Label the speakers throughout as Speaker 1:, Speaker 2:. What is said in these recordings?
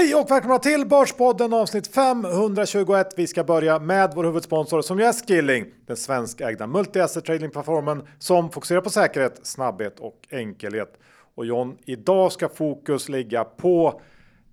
Speaker 1: Hej och välkomna till Börspodden avsnitt 521. Vi ska börja med vår huvudsponsor som är Skilling, den svenskägda multi-asset trading-plattformen som fokuserar på säkerhet, snabbhet och enkelhet. Och John, idag ska fokus ligga på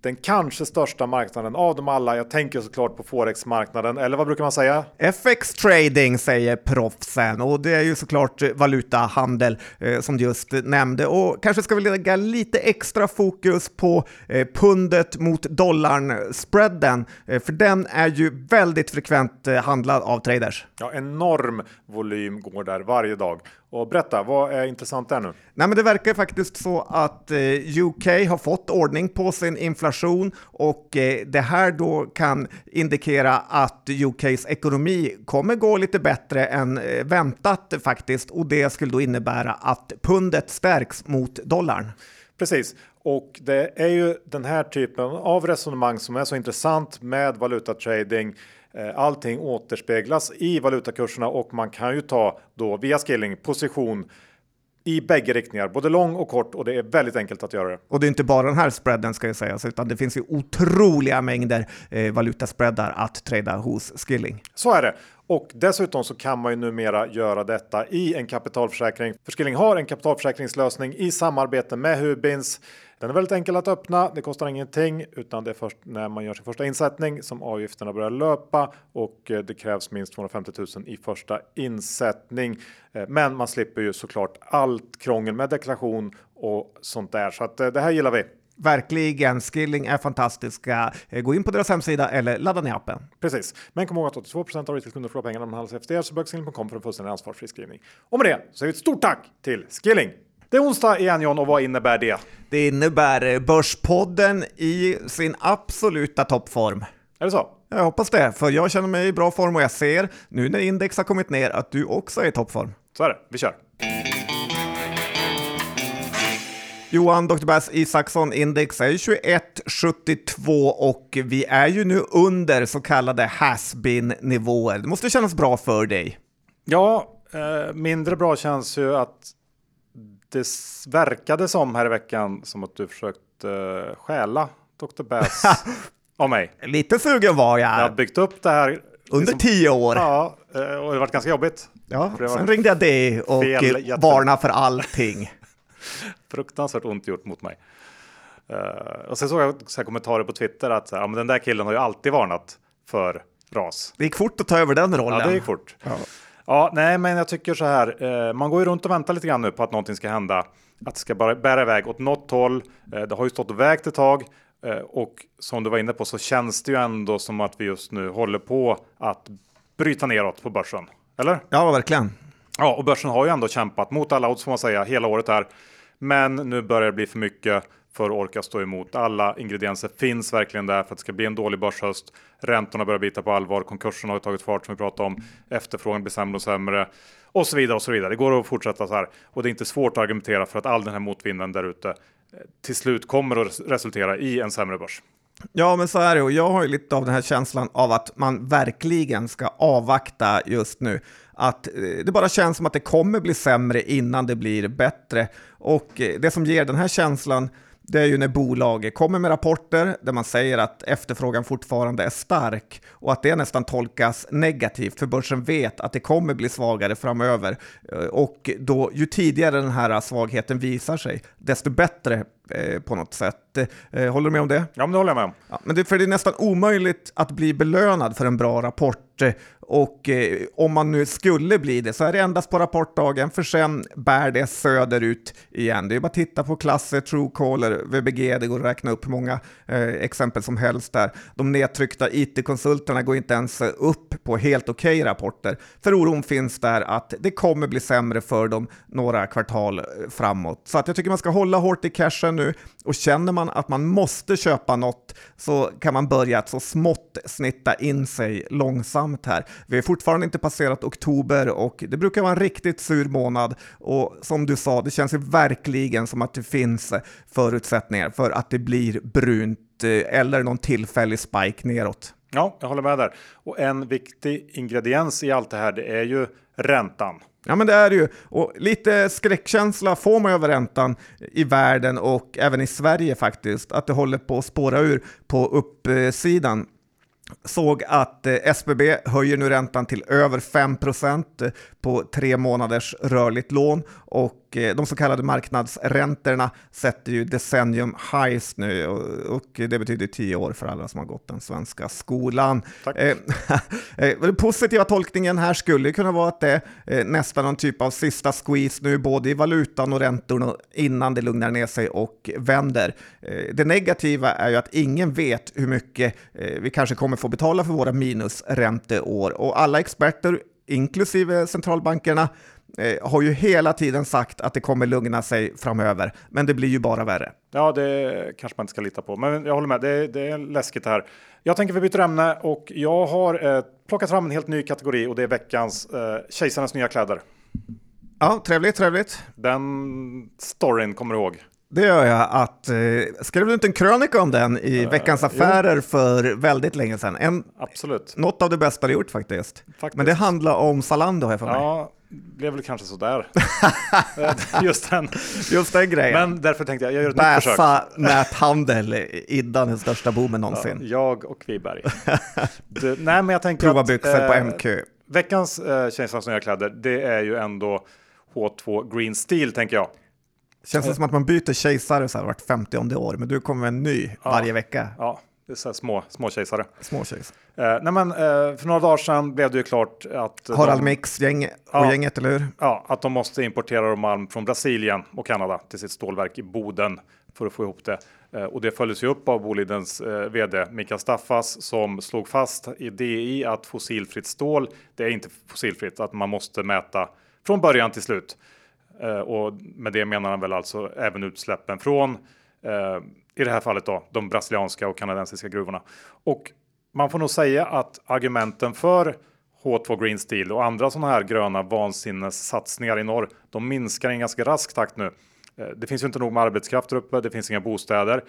Speaker 1: den kanske största marknaden av dem alla. Jag tänker såklart på Forex-marknaden, eller vad brukar man säga?
Speaker 2: FX trading säger proffsen och det är ju såklart valutahandel eh, som du just nämnde och kanske ska vi lägga lite extra fokus på eh, pundet mot dollarn-spreaden, eh, för den är ju väldigt frekvent eh, handlad av traders.
Speaker 1: Ja, enorm volym går där varje dag. Och berätta, vad är intressant där nu?
Speaker 2: Nej, men det verkar faktiskt så att eh, UK har fått ordning på sin inflation och eh, det här då kan indikera att UKs ekonomi kommer gå lite bättre än eh, väntat faktiskt och det skulle då innebära att pundet stärks mot dollarn.
Speaker 1: Precis, och det är ju den här typen av resonemang som är så intressant med valutatrading. Eh, allting återspeglas i valutakurserna och man kan ju ta då via skilling position i bägge riktningar, både lång och kort och det är väldigt enkelt att göra det.
Speaker 2: Och det är inte bara den här spreaden ska ju sägas, utan det finns ju otroliga mängder eh, valutaspreadar att trada hos Skilling.
Speaker 1: Så är det. Och dessutom så kan man ju numera göra detta i en kapitalförsäkring. För Skilling har en kapitalförsäkringslösning i samarbete med Hubins. Den är väldigt enkel att öppna. Det kostar ingenting utan det är först när man gör sin första insättning som avgifterna börjar löpa och eh, det krävs minst 250 000 i första insättning. Eh, men man slipper ju såklart allt krångel med deklaration och sånt där så att eh, det här gillar vi.
Speaker 2: Verkligen, Skilling är fantastiska. Gå in på deras hemsida eller ladda ner appen.
Speaker 1: Precis, men kom ihåg att 82% av retailkunder förlorar pengarna om man handlar efter så bör skilling.com för en fullständig ansvarsfri skrivning. Och med det så säger vi ett stort tack till Skilling! Det är onsdag igen John och vad innebär det?
Speaker 2: Det innebär Börspodden i sin absoluta toppform.
Speaker 1: Är det så?
Speaker 2: Jag hoppas det, för jag känner mig i bra form och jag ser nu när index har kommit ner att du också är i toppform.
Speaker 1: Så är det, vi kör.
Speaker 2: Johan Dr. Bass Isaksson index är 21,72 och vi är ju nu under så kallade has-been nivåer. Det måste kännas bra för dig.
Speaker 1: Ja, eh, mindre bra känns ju att det verkade som här i veckan som att du försökt uh, stjäla Dr. Bass av mig.
Speaker 2: Lite sugen var jag.
Speaker 1: Jag har byggt upp det här.
Speaker 2: Under liksom, tio år.
Speaker 1: Ja, eh, och det har varit ganska jobbigt.
Speaker 2: Ja, sen ringde jag dig och fel, varnade för allting.
Speaker 1: Fruktansvärt ont gjort mot mig. Och sen såg jag så kommentarer på Twitter att ja, men den där killen har ju alltid varnat för ras.
Speaker 2: Det gick fort att ta över den rollen.
Speaker 1: Ja, det gick fort. Ja. Ja, nej, men jag tycker så här. Eh, man går ju runt och väntar lite grann nu på att någonting ska hända. Att det ska bara bära iväg åt något håll. Eh, det har ju stått och vägt ett tag. Eh, och som du var inne på så känns det ju ändå som att vi just nu håller på att bryta neråt på börsen. Eller?
Speaker 2: Ja, verkligen.
Speaker 1: Ja, och börsen har ju ändå kämpat mot alla odds får man säga hela året här. Men nu börjar det bli för mycket för att orka stå emot. Alla ingredienser finns verkligen där för att det ska bli en dålig börshöst. Räntorna börjar bita på allvar. Konkurserna har tagit fart som vi pratade om. Efterfrågan blir sämre och sämre och så vidare och så vidare. Det går att fortsätta så här och det är inte svårt att argumentera för att all den här motvinden där ute eh, till slut kommer att resultera i en sämre börs.
Speaker 2: Ja, men så är det och jag har ju lite av den här känslan av att man verkligen ska avvakta just nu. Att eh, det bara känns som att det kommer bli sämre innan det blir bättre. Och eh, det som ger den här känslan det är ju när bolag kommer med rapporter där man säger att efterfrågan fortfarande är stark och att det nästan tolkas negativt för börsen vet att det kommer bli svagare framöver. Eh, och då, ju tidigare den här svagheten visar sig, desto bättre på något sätt. Eh, håller du med om det?
Speaker 1: Ja, men det håller jag med om.
Speaker 2: Ja, men det, för det är nästan omöjligt att bli belönad för en bra rapport och eh, om man nu skulle bli det så är det endast på rapportdagen för sen bär det söderut igen. Det är bara att titta på klasser, Truecaller, VBG, det går att räkna upp många eh, exempel som helst där. De nedtryckta IT-konsulterna går inte ens upp på helt okej okay rapporter. För oron finns där att det kommer bli sämre för dem några kvartal eh, framåt. Så att jag tycker man ska hålla hårt i cashen nu och känner man att man måste köpa något så kan man börja att så smått snitta in sig långsamt här. Vi har fortfarande inte passerat oktober och det brukar vara en riktigt sur månad och som du sa, det känns ju verkligen som att det finns förutsättningar för att det blir brunt eh, eller någon tillfällig spike neråt.
Speaker 1: Ja, jag håller med där. Och en viktig ingrediens i allt det här, det är ju räntan.
Speaker 2: Ja, men det är det ju. Och lite skräckkänsla får man över räntan i världen och även i Sverige faktiskt, att det håller på att spåra ur på uppsidan såg att eh, SBB höjer nu räntan till över 5 på tre månaders rörligt lån och eh, de så kallade marknadsräntorna sätter ju decennium highs nu och det betyder tio år för alla som har gått den svenska skolan. den positiva tolkningen här skulle kunna vara att det är nästan någon typ av sista squeeze nu både i valutan och räntorna innan det lugnar ner sig och vänder. Det negativa är ju att ingen vet hur mycket vi kanske kommer få betala för våra minusränteår. Och alla experter, inklusive centralbankerna, eh, har ju hela tiden sagt att det kommer lugna sig framöver, men det blir ju bara värre.
Speaker 1: Ja, det kanske man inte ska lita på, men jag håller med. Det, det är läskigt det här. Jag tänker vi byter ämne och jag har eh, plockat fram en helt ny kategori och det är veckans eh, Kejsarens nya kläder.
Speaker 2: Ja, trevligt, trevligt.
Speaker 1: Den storyn kommer du ihåg?
Speaker 2: Det gör jag. Att, eh, skrev du inte en krönika om den i uh, Veckans Affärer jo. för väldigt länge sedan? En,
Speaker 1: Absolut.
Speaker 2: Något av det bästa du gjort faktiskt. faktiskt. Men det handlar om Zalando har jag för mig.
Speaker 1: Ja, blev väl kanske sådär. Just den.
Speaker 2: Just den grejen.
Speaker 1: Men därför tänkte jag, jag gör ett Bäsa nytt försök.
Speaker 2: Bäsa näthandel, Iddan den största boomen någonsin.
Speaker 1: Ja, jag och Kviberg. du, nej, men jag tänker
Speaker 2: Prova byxor eh, på MQ.
Speaker 1: Veckans eh, Kejsarens nya kläder, det är ju ändå H2 Green Steel tänker jag.
Speaker 2: Känns det som att man byter kejsare så här vart 50 år, men du kommer med en ny ja. varje vecka.
Speaker 1: Ja, det är så små, små kejsare.
Speaker 2: Små kejsare.
Speaker 1: Eh, nej men, eh, för några dagar sedan blev det ju klart att...
Speaker 2: Harald de, Mix gäng, och ja, gänget, eller hur?
Speaker 1: Ja, att de måste importera malm från Brasilien och Kanada till sitt stålverk i Boden för att få ihop det. Eh, och det följdes ju upp av Bolidens eh, vd Mikael Staffas som slog fast i DI att fossilfritt stål, det är inte fossilfritt, att man måste mäta från början till slut. Eh, och med det menar han väl alltså även utsläppen från eh, i det här fallet då de brasilianska och kanadensiska gruvorna. Och man får nog säga att argumenten för H2 Green Steel och andra sådana här gröna vansinnessatsningar i norr, de minskar i en ganska rask takt nu. Eh, det finns ju inte nog med arbetskraft uppe, det finns inga bostäder.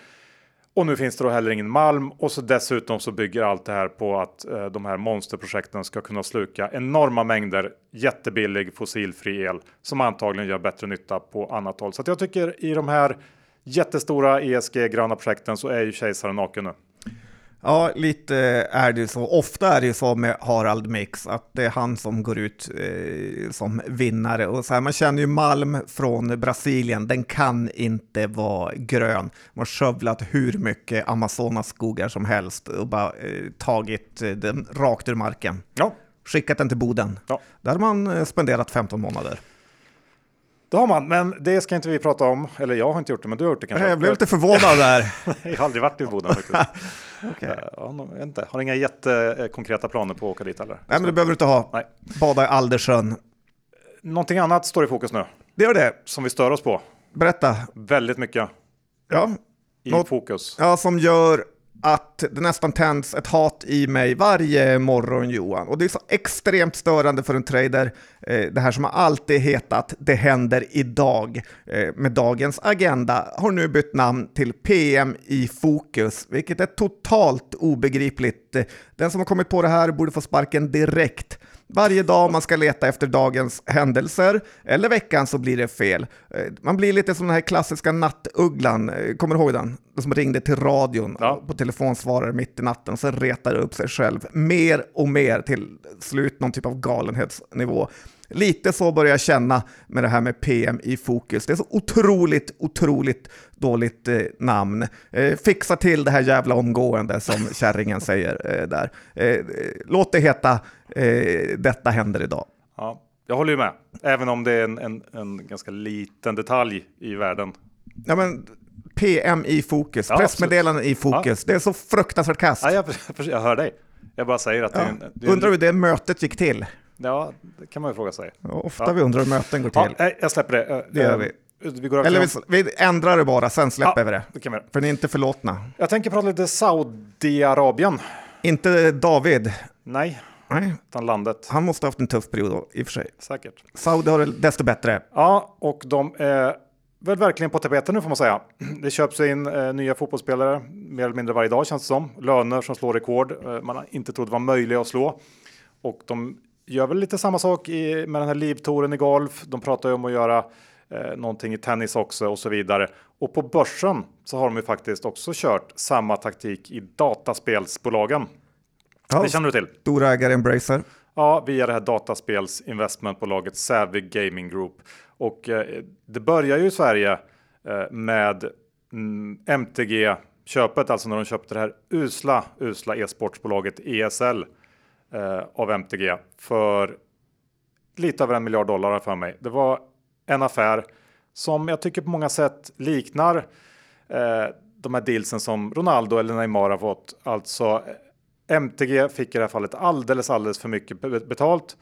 Speaker 1: Och nu finns det då heller ingen malm och så dessutom så bygger allt det här på att eh, de här monsterprojekten ska kunna sluka enorma mängder jättebillig fossilfri el som antagligen gör bättre nytta på annat håll. Så jag tycker i de här jättestora ESG gröna projekten så är ju kejsaren naken nu.
Speaker 2: Ja, lite är det så. Ofta är det ju så med Harald Mix att det är han som går ut eh, som vinnare. Och så här, man känner ju malm från Brasilien, den kan inte vara grön. Man har skövlat hur mycket Amazonas skogar som helst och bara eh, tagit eh, den rakt ur marken.
Speaker 1: Ja.
Speaker 2: Skickat den till Boden. Ja. Där har man eh, spenderat 15 månader.
Speaker 1: Det har man, men det ska inte vi prata om. Eller jag har inte gjort det, men du har gjort det kanske.
Speaker 2: Jag blev lite förvånad där.
Speaker 1: jag har aldrig varit i Boden okay. jag inte. Har inga jättekonkreta planer på att åka dit heller.
Speaker 2: Nej, men det behöver du inte ha. Nej. Bada i Aldersjön.
Speaker 1: Någonting annat står i fokus nu.
Speaker 2: Det gör det.
Speaker 1: Som vi stör oss på.
Speaker 2: Berätta.
Speaker 1: Väldigt mycket.
Speaker 2: Ja.
Speaker 1: I Något, fokus.
Speaker 2: Ja, som gör att det nästan tänds ett hat i mig varje morgon Johan. Och det är så extremt störande för en trader. Eh, det här som har alltid hetat Det händer idag eh, med dagens agenda har nu bytt namn till PM i fokus, vilket är totalt obegripligt. Den som har kommit på det här borde få sparken direkt. Varje dag man ska leta efter dagens händelser eller veckan så blir det fel. Eh, man blir lite som den här klassiska nattugglan, eh, kommer du ihåg den? Den som ringde till radion ja. på telefonsvarare mitt i natten och sen retar upp sig själv mer och mer till slut någon typ av galenhetsnivå. Lite så börjar jag känna med det här med PM i fokus. Det är så otroligt, otroligt dåligt eh, namn. Eh, fixa till det här jävla omgående som kärringen säger eh, där. Eh, låt det heta eh, Detta händer idag.
Speaker 1: Ja, jag håller ju med, även om det är en, en, en ganska liten detalj i världen.
Speaker 2: Ja, men PM i fokus, ja, pressmeddelanden i fokus. Ja. Det är så fruktansvärt kast.
Speaker 1: Ja, jag, jag hör dig. Jag bara säger att ja. är
Speaker 2: Undrar hur det mötet gick till?
Speaker 1: Ja, det kan man ju fråga sig.
Speaker 2: Ofta ja. vi undrar hur möten går till.
Speaker 1: Ja, jag släpper det.
Speaker 2: Det gör vi. Vi Eller vi, vi, ändrar det bara, sen släpper ja, vi det. det kan vi. För ni är inte förlåtna.
Speaker 1: Jag tänker prata lite Saudiarabien.
Speaker 2: Inte David.
Speaker 1: Nej,
Speaker 2: Nej.
Speaker 1: utan landet.
Speaker 2: Han måste ha haft en tuff period då, i och för sig.
Speaker 1: Säkert.
Speaker 2: Saudi har det desto bättre.
Speaker 1: Ja, och de är väl verkligen på tapeten nu får man säga. Det köps in eh, nya fotbollsspelare mer eller mindre varje dag känns det som. Löner som slår rekord eh, man inte trodde var möjliga att slå. Och de gör väl lite samma sak i, med den här livtouren i golf. De pratar ju om att göra eh, någonting i tennis också och så vidare. Och på börsen så har de ju faktiskt också kört samma taktik i dataspelsbolagen. Ja, det känner du till?
Speaker 2: Stora ägare Embracer.
Speaker 1: Ja, via det här dataspelsinvestmentbolaget Savvy Gaming Group. Och eh, det börjar ju i Sverige eh, med mm, MTG köpet, alltså när de köpte det här usla, usla e-sportsbolaget ESL eh, av MTG för lite över en miljard dollar för mig. Det var en affär som jag tycker på många sätt liknar eh, de här dealsen som Ronaldo eller Neymar har fått. Alltså eh, MTG fick i det här fallet alldeles, alldeles för mycket betalt.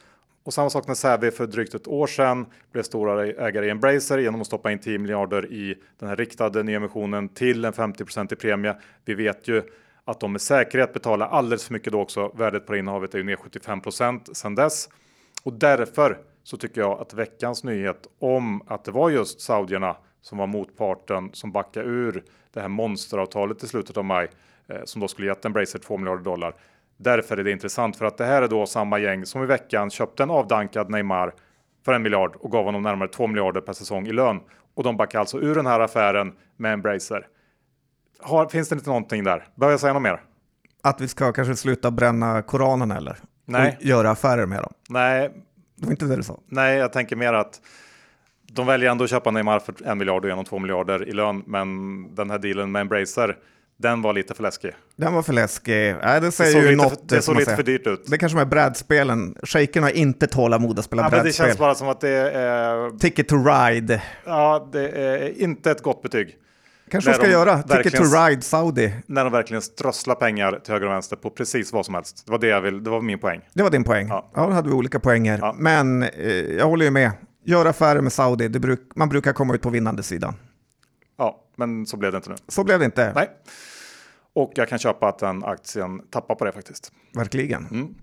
Speaker 1: Och samma sak när Säve för drygt ett år sedan blev stora ägare i Embracer genom att stoppa in 10 miljarder i den här riktade nyemissionen till en 50 i premie. Vi vet ju att de med säkerhet betalar alldeles för mycket då också. Värdet på det innehavet är ju ner 75% sedan dess. Och därför så tycker jag att veckans nyhet om att det var just saudierna som var motparten som backade ur det här monsteravtalet i slutet av maj eh, som då skulle gett Embracer 2 miljarder dollar. Därför är det intressant för att det här är då samma gäng som i veckan köpte en avdankad Neymar för en miljard och gav honom närmare 2 miljarder per säsong i lön. Och de backar alltså ur den här affären med Embracer. Har, finns det inte någonting där? Behöver jag säga något mer?
Speaker 2: Att vi ska kanske sluta bränna Koranen eller?
Speaker 1: Nej.
Speaker 2: Och göra affärer med dem?
Speaker 1: Nej.
Speaker 2: Det var inte det du sa?
Speaker 1: Nej, jag tänker mer att de väljer ändå att köpa Neymar för en miljard och genom två miljarder i lön. Men den här dealen med Embracer den var lite för läskig.
Speaker 2: Den var för läskig. Nej, det säger det ju något. För,
Speaker 1: det såg lite för dyrt ut.
Speaker 2: Det kanske med brädspelen. Shaken har inte tålamod att spela ja, brädspel.
Speaker 1: Det känns bara som att det är...
Speaker 2: Ticket to ride.
Speaker 1: Ja, det är inte ett gott betyg.
Speaker 2: Kanske de ska göra. Ticket to ride Saudi.
Speaker 1: När de verkligen strösslar pengar till höger och vänster på precis vad som helst. Det var det jag vill. Det var min poäng.
Speaker 2: Det var din poäng. Ja, ja då hade vi olika poänger. Ja. Men eh, jag håller ju med. Gör affärer med Saudi. Bruk, man brukar komma ut på vinnande sidan.
Speaker 1: Ja, men så blev det inte nu.
Speaker 2: Så blev det inte.
Speaker 1: Nej. Och jag kan köpa att den aktien tappar på det faktiskt.
Speaker 2: Verkligen.
Speaker 1: Mm.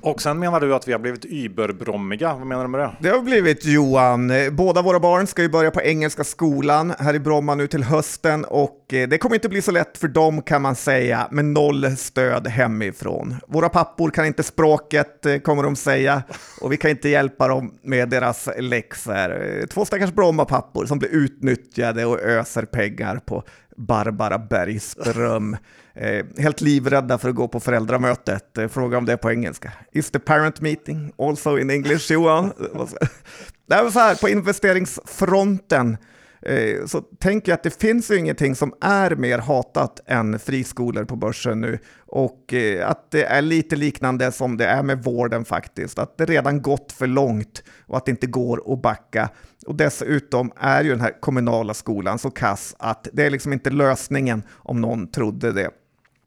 Speaker 1: Och sen menar du att vi har blivit überbrommiga. Vad menar du med det?
Speaker 2: Det har blivit Johan. Båda våra barn ska ju börja på Engelska skolan här i Bromma nu till hösten och eh, det kommer inte bli så lätt för dem kan man säga med noll stöd hemifrån. Våra pappor kan inte språket eh, kommer de säga och vi kan inte hjälpa dem med deras läxor. Eh, två stackars Bromma-pappor som blir utnyttjade och öser pengar på Barbara Bergström. Eh, helt livrädda för att gå på föräldramötet. Eh, fråga om det är på engelska. Is the parent meeting also in English, Johan? det är så här, på investeringsfronten Eh, så tänker jag att det finns ju ingenting som är mer hatat än friskolor på börsen nu. Och eh, att det är lite liknande som det är med vården faktiskt. Att det redan gått för långt och att det inte går att backa. Och dessutom är ju den här kommunala skolan så kass att det är liksom inte lösningen om någon trodde det.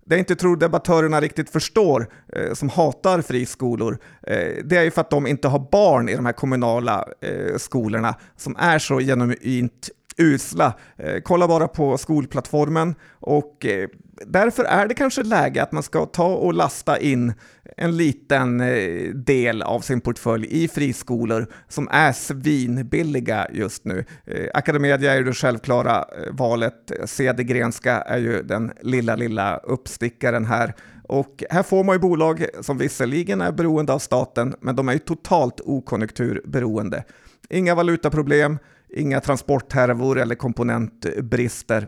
Speaker 2: Det jag inte tror debattörerna riktigt förstår, eh, som hatar friskolor, eh, det är ju för att de inte har barn i de här kommunala eh, skolorna som är så genuint usla. Eh, kolla bara på skolplattformen och eh, därför är det kanske läge att man ska ta och lasta in en liten eh, del av sin portfölj i friskolor som är svinbilliga just nu. Eh, Academedia är ju det självklara eh, valet. Cedergrenska är ju den lilla, lilla uppstickaren här. Och här får man ju bolag som visserligen är beroende av staten, men de är ju totalt okonjunkturberoende. Inga valutaproblem, inga transporthärvor eller komponentbrister.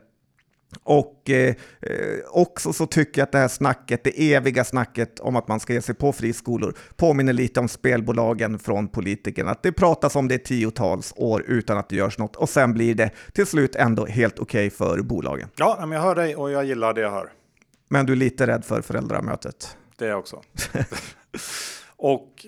Speaker 2: Och eh, också så tycker jag att det här snacket, det eviga snacket om att man ska ge sig på friskolor, påminner lite om spelbolagen från politikerna. Att det pratas om det tiotals år utan att det görs något och sen blir det till slut ändå helt okej okay för bolagen.
Speaker 1: Ja, men jag hör dig och jag gillar det jag hör.
Speaker 2: Men du är lite rädd för föräldramötet?
Speaker 1: Det är jag också. och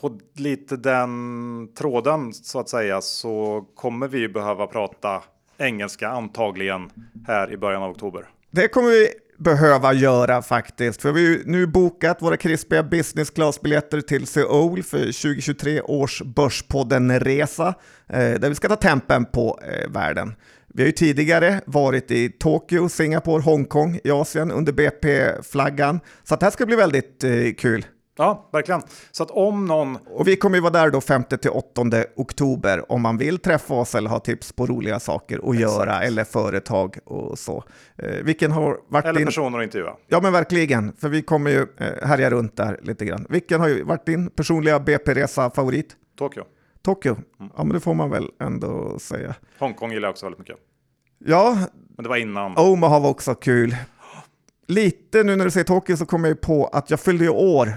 Speaker 1: på lite den tråden så att säga så kommer vi behöva prata engelska antagligen här i början av oktober.
Speaker 2: Det kommer vi behöva göra faktiskt, för vi har ju nu bokat våra krispiga business class-biljetter till Seoul för 2023 års Börspodden-resa, eh, där vi ska ta tempen på eh, världen. Vi har ju tidigare varit i Tokyo, Singapore, Hongkong i Asien under BP-flaggan, så det här ska bli väldigt eh, kul.
Speaker 1: Ja, verkligen. Så att om någon...
Speaker 2: Och vi kommer ju vara där då 5 till 8 oktober om man vill träffa oss eller ha tips på roliga saker att Exakt. göra eller företag och så. Eh, vilken har varit
Speaker 1: eller din... personer att intervjua.
Speaker 2: Ja, men verkligen, för vi kommer ju eh, härja runt där lite grann. Vilken har ju varit din personliga BP-resa-favorit?
Speaker 1: Tokyo.
Speaker 2: Tokyo, mm. ja men det får man väl ändå säga.
Speaker 1: Hongkong gillar jag också väldigt mycket.
Speaker 2: Ja.
Speaker 1: Men det var innan.
Speaker 2: Omaha var också kul. Lite nu när du säger Tokyo så kommer jag på att jag fyllde ju år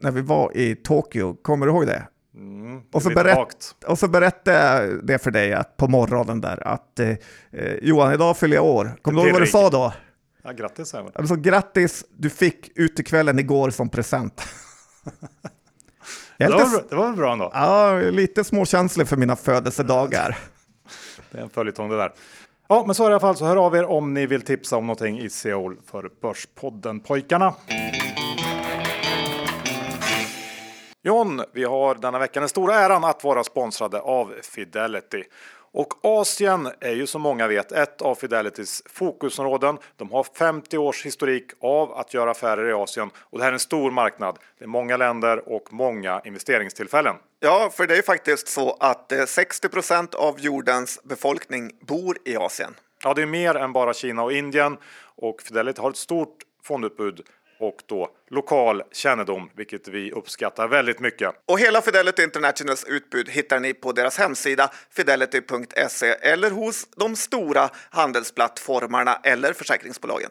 Speaker 2: när vi var i Tokyo. Kommer du ihåg det?
Speaker 1: Mm,
Speaker 2: och, så berätt, och så berättade jag det för dig att på morgonen där att eh, eh Johan, idag fyller jag år. Kommer du ihåg vad du sa då?
Speaker 1: Ja, grattis.
Speaker 2: Alltså, grattis, du fick utekvällen igår som present.
Speaker 1: det, var, det var väl bra ändå?
Speaker 2: Ja, lite småkänslig för mina födelsedagar.
Speaker 1: det är en följetong det där. Ja, men så i alla fall så hör av er om ni vill tipsa om någonting i Seoul för Börspodden pojkarna. John, vi har denna vecka den stora äran att vara sponsrade av Fidelity. Och Asien är ju som många vet ett av Fidelitys fokusområden. De har 50 års historik av att göra affärer i Asien och det här är en stor marknad. Det är många länder och många investeringstillfällen.
Speaker 2: Ja, för det är faktiskt så att 60 eh, av jordens befolkning bor i Asien.
Speaker 1: Ja, det är mer än bara Kina och Indien och Fidelity har ett stort fondutbud och då lokal kännedom, vilket vi uppskattar väldigt mycket.
Speaker 2: Och hela Fidelity Internationals utbud hittar ni på deras hemsida fidelity.se eller hos de stora handelsplattformarna eller försäkringsbolagen.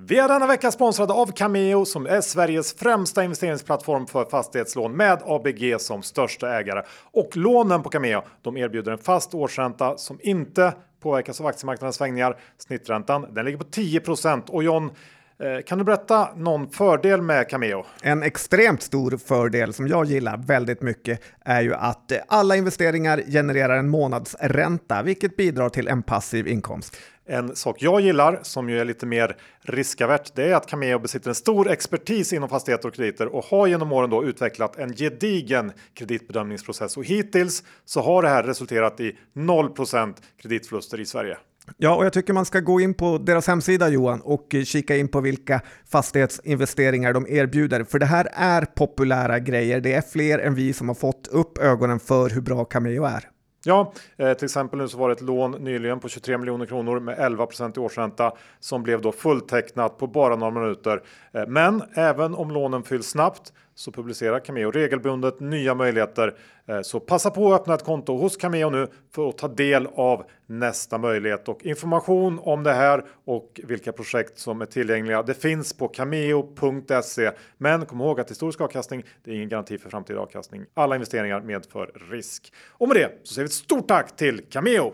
Speaker 1: Vi är denna vecka sponsrade av Cameo som är Sveriges främsta investeringsplattform för fastighetslån med ABG som största ägare. Och lånen på Cameo de erbjuder en fast årsränta som inte påverkas av aktiemarknadens svängningar. Snitträntan den ligger på 10 och John eh, kan du berätta någon fördel med Cameo?
Speaker 2: En extremt stor fördel som jag gillar väldigt mycket är ju att alla investeringar genererar en månadsränta, vilket bidrar till en passiv inkomst.
Speaker 1: En sak jag gillar som ju är lite mer riskavärt, det är att Cameo besitter en stor expertis inom fastigheter och krediter och har genom åren då utvecklat en gedigen kreditbedömningsprocess och hittills så har det här resulterat i 0% kreditförluster i Sverige.
Speaker 2: Ja, och jag tycker man ska gå in på deras hemsida Johan och eh, kika in på vilka fastighetsinvesteringar de erbjuder. För det här är populära grejer. Det är fler än vi som har fått upp ögonen för hur bra Cameo är.
Speaker 1: Ja, eh, till exempel nu så var det ett lån nyligen på 23 miljoner kronor med 11 i årsränta som blev då fulltecknat på bara några minuter. Eh, men även om lånen fylls snabbt så publicerar Cameo regelbundet nya möjligheter. Eh, så passa på att öppna ett konto hos Cameo nu för att ta del av nästa möjlighet och information om det här och vilka projekt som är tillgängliga. Det finns på cameo.se. Men kom ihåg att historisk avkastning, det är ingen garanti för framtida avkastning. Alla investeringar medför risk. Och med det så säger vi ett stort tack till Cameo.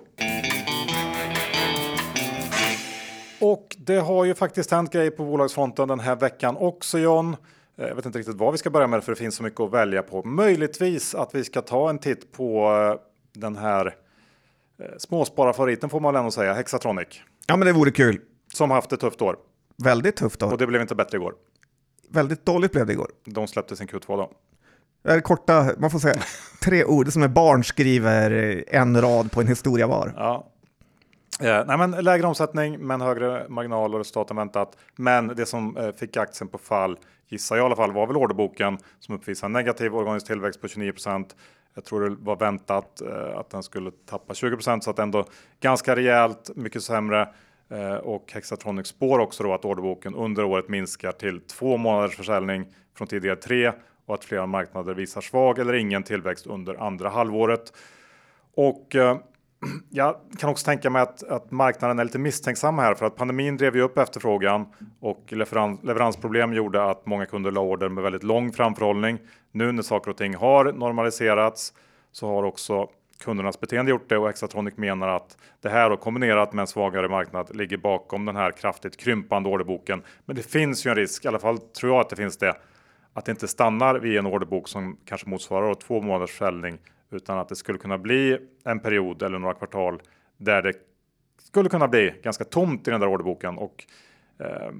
Speaker 1: Och det har ju faktiskt hänt grejer på bolagsfronten den här veckan också John. Eh, jag vet inte riktigt vad vi ska börja med för det finns så mycket att välja på. Möjligtvis att vi ska ta en titt på eh, den här eh, småspararfavoriten får man väl ändå säga, Hexatronic.
Speaker 2: Ja, men det vore kul.
Speaker 1: Som haft ett tufft år.
Speaker 2: Väldigt tufft år.
Speaker 1: Och det blev inte bättre igår.
Speaker 2: Väldigt dåligt blev det igår.
Speaker 1: De släppte sin Q2 då.
Speaker 2: Är korta, man får säga tre ord, som är barn skriver en rad på en historia var.
Speaker 1: Ja, Eh, nej, men lägre omsättning men högre marginal och resultat än väntat. Men det som eh, fick aktien på fall, gissar jag i alla fall, var väl orderboken som uppvisar negativ organisk tillväxt på 29% Jag tror det var väntat eh, att den skulle tappa 20% så att ändå ganska rejält mycket sämre. Eh, och Hexatronic spår också då att orderboken under året minskar till två månaders försäljning från tidigare tre och att flera marknader visar svag eller ingen tillväxt under andra halvåret. Och eh, jag kan också tänka mig att, att, marknaden är lite misstänksam här för att pandemin drev ju upp efterfrågan och leverans, leveransproblem gjorde att många kunder la order med väldigt lång framförhållning. Nu när saker och ting har normaliserats så har också kundernas beteende gjort det och Exatronic menar att det här och kombinerat med en svagare marknad ligger bakom den här kraftigt krympande orderboken. Men det finns ju en risk, i alla fall tror jag att det finns det, att det inte stannar vid en orderbok som kanske motsvarar två månaders försäljning utan att det skulle kunna bli en period eller några kvartal där det skulle kunna bli ganska tomt i den där orderboken. Och eh,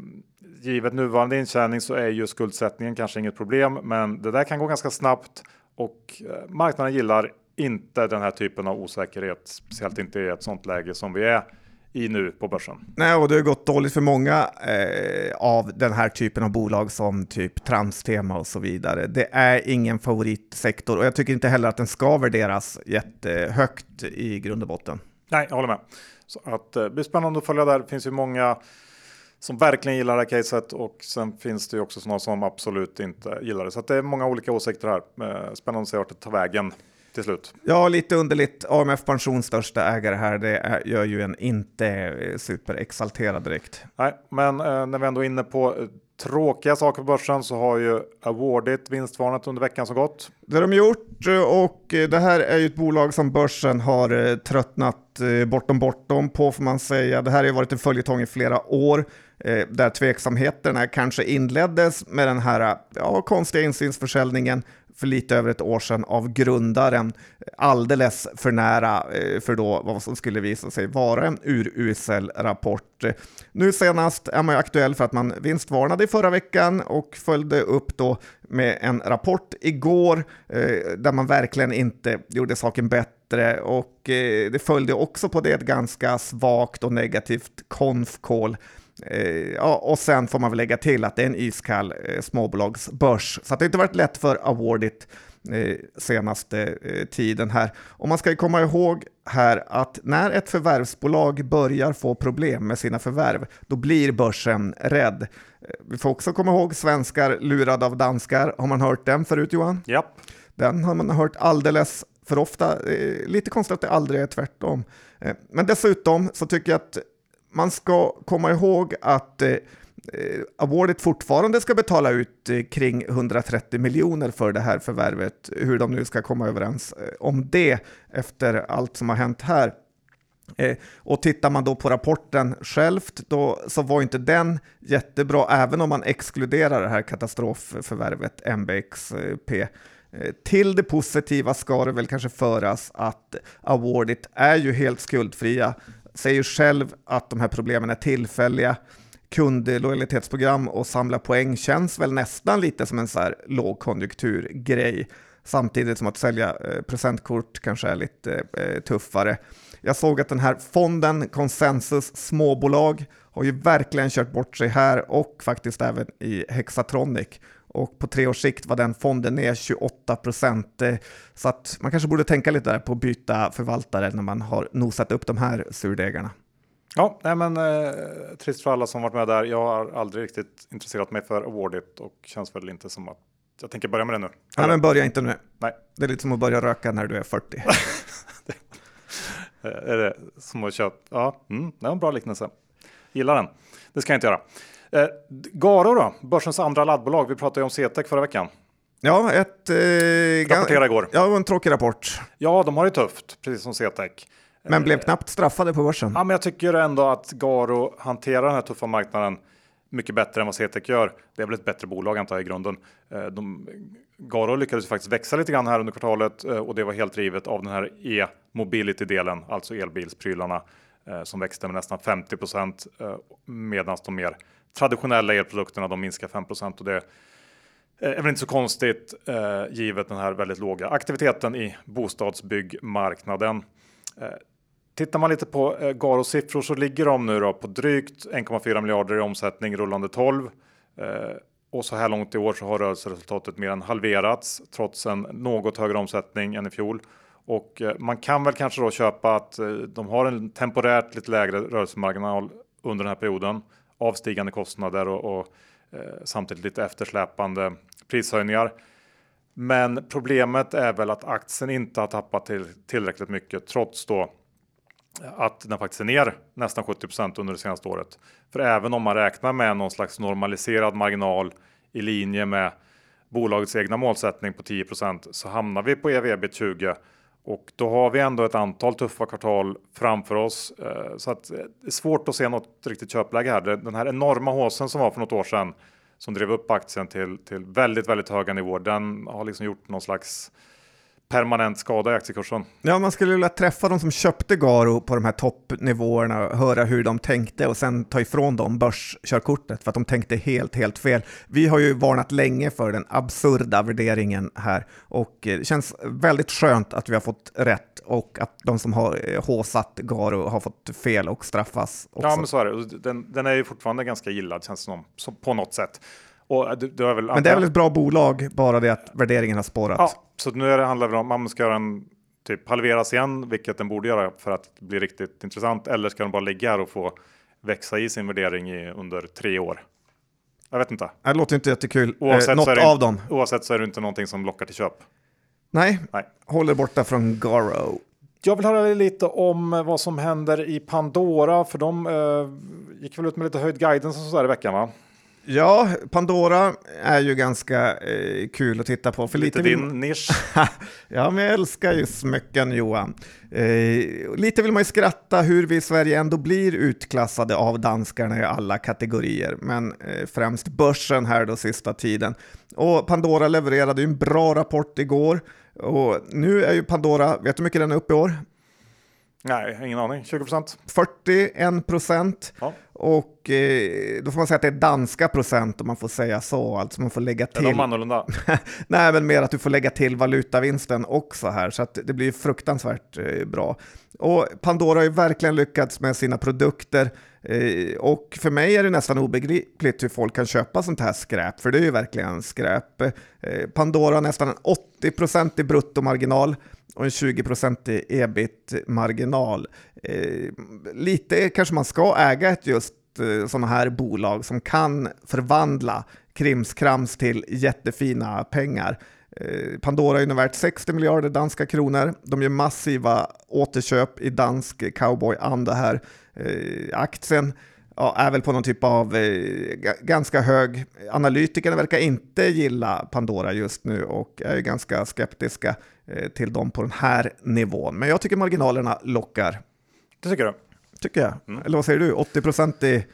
Speaker 1: givet nuvarande intjäning så är ju skuldsättningen kanske inget problem, men det där kan gå ganska snabbt och eh, marknaden gillar inte den här typen av osäkerhet, speciellt inte i ett sånt läge som vi är i nu på börsen.
Speaker 2: Nej, och det har gått dåligt för många eh, av den här typen av bolag som typ Transtema och så vidare. Det är ingen favoritsektor och jag tycker inte heller att den ska värderas jättehögt i grund och botten.
Speaker 1: Nej, jag håller med. Så att eh, det blir spännande att följa där. Det finns ju många som verkligen gillar det här caset och sen finns det ju också sådana som absolut inte gillar det. Så det är många olika åsikter här. Eh, spännande att se vart det tar vägen till slut.
Speaker 2: Ja, lite underligt. AMF Pensions största ägare här, det är, gör ju en inte eh, superexalterad direkt.
Speaker 1: Nej, men eh, när vi ändå är inne på eh, tråkiga saker på börsen så har ju Awardit vinstvarnat under veckan som gått.
Speaker 2: Det har de gjort och det här är ju ett bolag som börsen har tröttnat bortom bortom på får man säga. Det här har ju varit en följetong i flera år där tveksamheterna kanske inleddes med den här ja, konstiga insynsförsäljningen för lite över ett år sedan av grundaren alldeles för nära eh, för då vad som skulle visa sig vara en urusel rapport. Nu senast är man ju aktuell för att man vinstvarnade i förra veckan och följde upp då med en rapport igår eh, där man verkligen inte gjorde saken bättre och eh, det följde också på det ett ganska svagt och negativt konf-call ja, och sen får man väl lägga till att det är en iskall eh, småbolagsbörs. Så det har inte varit lätt för Awardit eh, senaste eh, tiden här. Och man ska ju komma ihåg här att när ett förvärvsbolag börjar få problem med sina förvärv, då blir börsen rädd. Eh, vi får också komma ihåg svenskar lurade av danskar. Har man hört den förut Johan?
Speaker 1: Ja.
Speaker 2: Den har man hört alldeles för ofta. Eh, lite konstigt att det aldrig är tvärtom. Men dessutom så tycker jag att man ska komma ihåg att eh, eh, Awardet fortfarande ska betala ut eh, kring 130 miljoner för det här förvärvet, hur de nu ska komma överens eh, om det efter allt som har hänt här. Eh, och tittar man då på rapporten självt då, så var inte den jättebra, även om man exkluderar det här katastrofförvärvet MBXP. Eh, till det positiva ska det väl kanske föras att Awardit är ju helt skuldfria säger själv att de här problemen är tillfälliga. Kundlojalitetsprogram och samla poäng känns väl nästan lite som en så här lågkonjunkturgrej. Samtidigt som att sälja eh, presentkort kanske är lite eh, tuffare. Jag såg att den här fonden Consensus småbolag har ju verkligen kört bort sig här och faktiskt även i Hexatronic. Och på tre års sikt var den fonden ner 28 procent. Eh, så att man kanske borde tänka lite där på att byta förvaltare när man har nosat upp de här surdegarna.
Speaker 1: Ja, nej men eh, trist för alla som varit med där. Jag har aldrig riktigt intresserat mig för Awardit och känns väl inte som att jag tänker börja med det nu.
Speaker 2: Nej, men börja inte nu.
Speaker 1: Nej.
Speaker 2: Det är lite som att börja röka när du är 40.
Speaker 1: är det som att köpa? Ja, mm, det var en bra liknelse. Gillar den. Det ska jag inte göra. Eh, Garo då, börsens andra laddbolag. Vi pratade ju om CTEC förra veckan.
Speaker 2: Ja, ett... Eh,
Speaker 1: Rapporterade igår.
Speaker 2: Ja, en tråkig rapport.
Speaker 1: Ja, de har det tufft, precis som CTEC.
Speaker 2: Men blev knappt straffade på börsen.
Speaker 1: Ja, men jag tycker ändå att Garo hanterar den här tuffa marknaden mycket bättre än vad CTEC gör. Det är väl ett bättre bolag antar jag i grunden. Eh, de, Garo lyckades faktiskt växa lite grann här under kvartalet eh, och det var helt drivet av den här e-mobility-delen, alltså elbilsprylarna eh, som växte med nästan 50 procent medan de mer traditionella elprodukterna de minskar 5 och det är väl inte så konstigt eh, givet den här väldigt låga aktiviteten i bostadsbyggmarknaden. Eh, tittar man lite på eh, Garos siffror så ligger de nu då på drygt 1,4 miljarder i omsättning rullande 12. Eh, och så här långt i år så har rörelseresultatet mer än halverats trots en något högre omsättning än i fjol. Och eh, man kan väl kanske då köpa att eh, de har en temporärt lite lägre rörelsemarginal under den här perioden avstigande kostnader och, och eh, samtidigt lite eftersläpande prishöjningar. Men problemet är väl att aktien inte har tappat till tillräckligt mycket trots då att den faktiskt är ner nästan 70% under det senaste året. För även om man räknar med någon slags normaliserad marginal i linje med bolagets egna målsättning på 10% så hamnar vi på ev ebit 20 och då har vi ändå ett antal tuffa kvartal framför oss. Eh, så att eh, det är svårt att se något riktigt köpläge här. Den här enorma håsen som var för något år sedan som drev upp aktien till, till väldigt, väldigt höga nivåer. Den har liksom gjort någon slags permanent skada i aktiekursen.
Speaker 2: Ja, man skulle vilja träffa de som köpte Garo på de här toppnivåerna, höra hur de tänkte och sen ta ifrån dem börskörkortet för att de tänkte helt, helt fel. Vi har ju varnat länge för den absurda värderingen här och det känns väldigt skönt att vi har fått rätt och att de som har eh, håsat Garo har fått fel och straffas. Också.
Speaker 1: Ja, men så är det. Den, den är ju fortfarande ganska gillad känns det som, på något sätt. Och det, det är väl,
Speaker 2: men det är väl ett bra bolag, bara det att värderingen har spårat.
Speaker 1: Ja, så nu är det, handlar det om att man ska göra en typ halveras igen, vilket den borde göra för att bli riktigt intressant. Eller ska den bara ligga här och få växa i sin värdering i, under tre år? Jag vet inte.
Speaker 2: Det låter inte jättekul. Oavsett eh, något
Speaker 1: det,
Speaker 2: av dem.
Speaker 1: Oavsett så är det inte någonting som lockar till köp.
Speaker 2: Nej, Nej. håller borta från Garo.
Speaker 1: Jag vill höra lite om vad som händer i Pandora, för de eh, gick väl ut med lite höjd guidance och sådär i veckan va?
Speaker 2: Ja, Pandora är ju ganska eh, kul att titta på.
Speaker 1: För lite, lite din vill... nisch.
Speaker 2: ja, men jag älskar ju smycken Johan. Eh, lite vill man ju skratta hur vi i Sverige ändå blir utklassade av danskarna i alla kategorier, men eh, främst börsen här då sista tiden. Och Pandora levererade ju en bra rapport igår och nu är ju Pandora, vet du hur mycket den är uppe i år?
Speaker 1: Nej, ingen aning. 20 procent?
Speaker 2: 41 procent. Ja. Och eh, då får man säga att det är danska procent om man får säga så. Alltså man får lägga till. Är
Speaker 1: de annorlunda?
Speaker 2: Nej, men mer att du får lägga till valutavinsten också här. Så att det blir fruktansvärt eh, bra. Och Pandora har ju verkligen lyckats med sina produkter. Eh, och för mig är det nästan obegripligt hur folk kan köpa sånt här skräp, för det är ju verkligen skräp. Eh, Pandora har nästan en 80% i bruttomarginal och en 20 i ebit-marginal. Eh, lite kanske man ska äga ett just eh, sådana här bolag som kan förvandla krimskrams till jättefina pengar. Eh, Pandora är nu värt 60 miljarder danska kronor. De gör massiva återköp i dansk cowboy-anda här. Eh, aktien ja, är väl på någon typ av eh, ganska hög. Analytikerna verkar inte gilla Pandora just nu och är ganska skeptiska eh, till dem på den här nivån. Men jag tycker marginalerna lockar.
Speaker 1: Det tycker du?
Speaker 2: Tycker jag. Mm. Eller vad säger du? 80 procent i...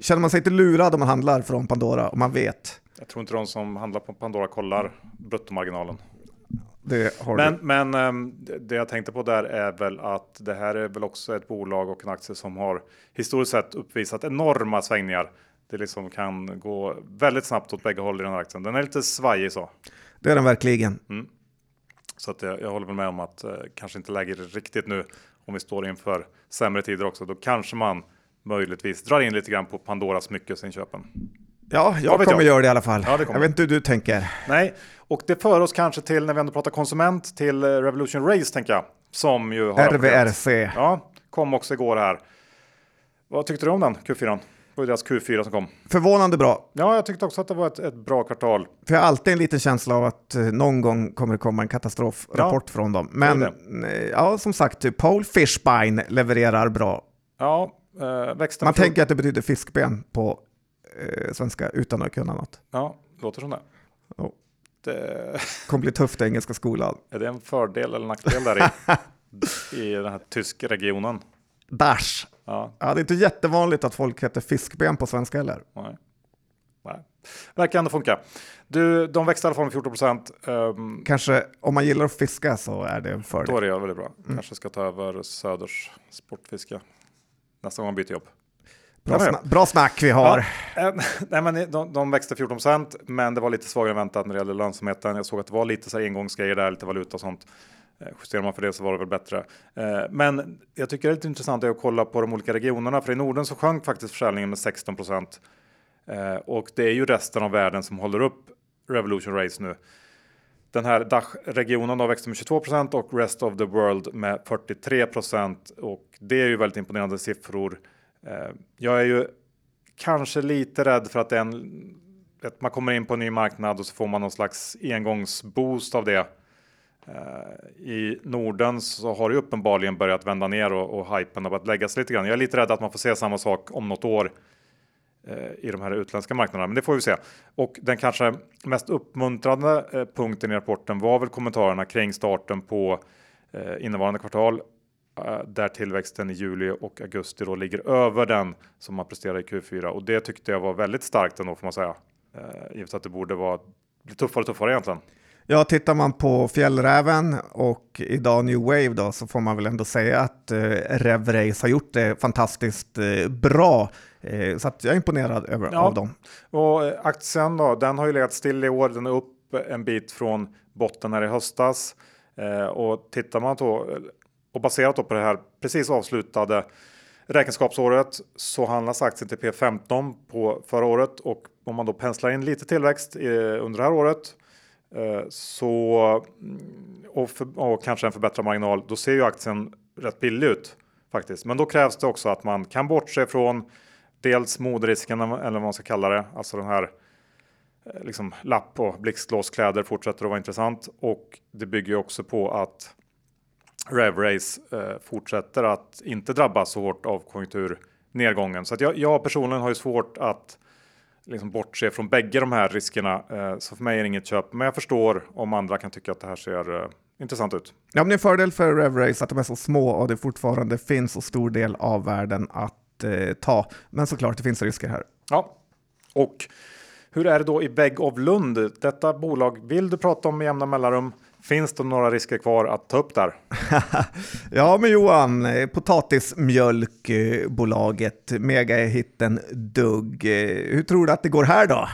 Speaker 2: Känner man sig inte lurad om man handlar från Pandora och man vet?
Speaker 1: Jag tror inte de som handlar på Pandora kollar bruttomarginalen.
Speaker 2: Det
Speaker 1: men, men ehm, det jag tänkte på där är väl att det här är väl också ett bolag och en aktie som har historiskt sett uppvisat enorma svängningar. Det liksom kan gå väldigt snabbt åt bägge håll i den här aktien. Den är lite svajig så.
Speaker 2: Det är den verkligen.
Speaker 1: Mm. Så att jag, jag håller väl med om att eh, kanske inte lägger riktigt nu om vi står inför sämre tider också. Då kanske man möjligtvis drar in lite grann på Pandoras smyckesinköpen.
Speaker 2: Ja, jag kommer jag. göra det i alla fall. Ja, jag vet inte hur du tänker.
Speaker 1: Nej, och det för oss kanske till när vi ändå pratar konsument till eh, Revolution Race tänker jag. Som ju har
Speaker 2: RVRC.
Speaker 1: Ja, kom också igår här. Vad tyckte du om den Q4? Det var deras Q4 som kom.
Speaker 2: Förvånande bra.
Speaker 1: Ja, jag tyckte också att det var ett, ett bra kvartal.
Speaker 2: För jag har alltid en liten känsla av att eh, någon gång kommer det komma en katastrofrapport ja, från dem. Men eh, ja, som sagt, Paul Fishbein levererar bra.
Speaker 1: Ja, växten.
Speaker 2: Man tänker att det betyder fiskben på eh, svenska utan att kunna något.
Speaker 1: Ja, låter som det.
Speaker 2: Oh. det... kommer bli tufft i engelska skolan.
Speaker 1: Är det en fördel eller nackdel där i, i den här tyska regionen?
Speaker 2: Dash. Ja. ja, det är inte jättevanligt att folk heter fiskben på svenska heller.
Speaker 1: Nej. Nej. Verkar ändå funka. Du, de växte i alla fall med 14 procent. Um,
Speaker 2: Kanske om man gillar att fiska så är det en fördel.
Speaker 1: Då är det väldigt bra. Mm. Kanske ska ta över Söders sportfiske nästa gång man byter jobb.
Speaker 2: Bra, sna bra snack vi har.
Speaker 1: Ja, nej, men de, de växte 14 procent, men det var lite svagare än väntat när det gäller lönsamheten. Jag såg att det var lite så här engångsgrejer där, lite valuta och sånt. Eh, justerar man för det så var det väl bättre. Eh, men jag tycker det är lite intressant att kolla på de olika regionerna, för i Norden så sjönk faktiskt försäljningen med 16 procent. Eh, och det är ju resten av världen som håller upp Revolution Race nu. Den här DACH-regionen växte med 22 procent och Rest of the World med 43 procent. Och det är ju väldigt imponerande siffror. Eh, jag är ju kanske lite rädd för att, en, att man kommer in på en ny marknad och så får man någon slags engångsboost av det. Eh, I Norden så har det uppenbarligen börjat vända ner och, och hypen har börjat lägga sig lite grann. Jag är lite rädd att man får se samma sak om något år eh, i de här utländska marknaderna, men det får vi se. Och den kanske mest uppmuntrande punkten i rapporten var väl kommentarerna kring starten på innevarande kvartal där tillväxten i juli och augusti då ligger över den som man presterar i Q4 och det tyckte jag var väldigt starkt ändå får man säga. Eh, givet att det borde vara tuffare och tuffare egentligen.
Speaker 2: Ja, tittar man på Fjällräven och idag New Wave då, så får man väl ändå säga att eh, Rev Race har gjort det fantastiskt eh, bra. Eh, så att jag är imponerad över,
Speaker 1: Ja.
Speaker 2: av dem.
Speaker 1: Och eh, aktien då, den har ju legat still i år. Den är upp en bit från botten här i höstas. Eh, och tittar man då och baserat på det här precis avslutade räkenskapsåret så handlas aktien till P15 på förra året och om man då penslar in lite tillväxt eh, under det här året eh, så mm, och, för, och kanske en förbättrad marginal, då ser ju aktien rätt billig ut faktiskt. Men då krävs det också att man kan bortse från dels moderisken eller vad man ska kalla det, alltså den här eh, liksom lapp och blixtlåskläder fortsätter att vara intressant och det bygger ju också på att RevRace eh, fortsätter att inte drabbas så hårt av konjunkturnedgången. Så att jag, jag personligen har ju svårt att liksom bortse från bägge de här riskerna. Eh, så för mig är det inget köp, men jag förstår om andra kan tycka att det här ser eh, intressant ut.
Speaker 2: Ja, men det är en fördel för RevRace att de är så små och det fortfarande finns så stor del av världen att eh, ta. Men såklart, det finns risker här.
Speaker 1: Ja, och hur är det då i Vägg of Lund? Detta bolag vill du prata om med jämna mellanrum. Finns det några risker kvar att ta upp där?
Speaker 2: Ja, men Johan, eh, potatismjölkbolaget, megahitten Dugg. Eh, Hur tror du att det går här då?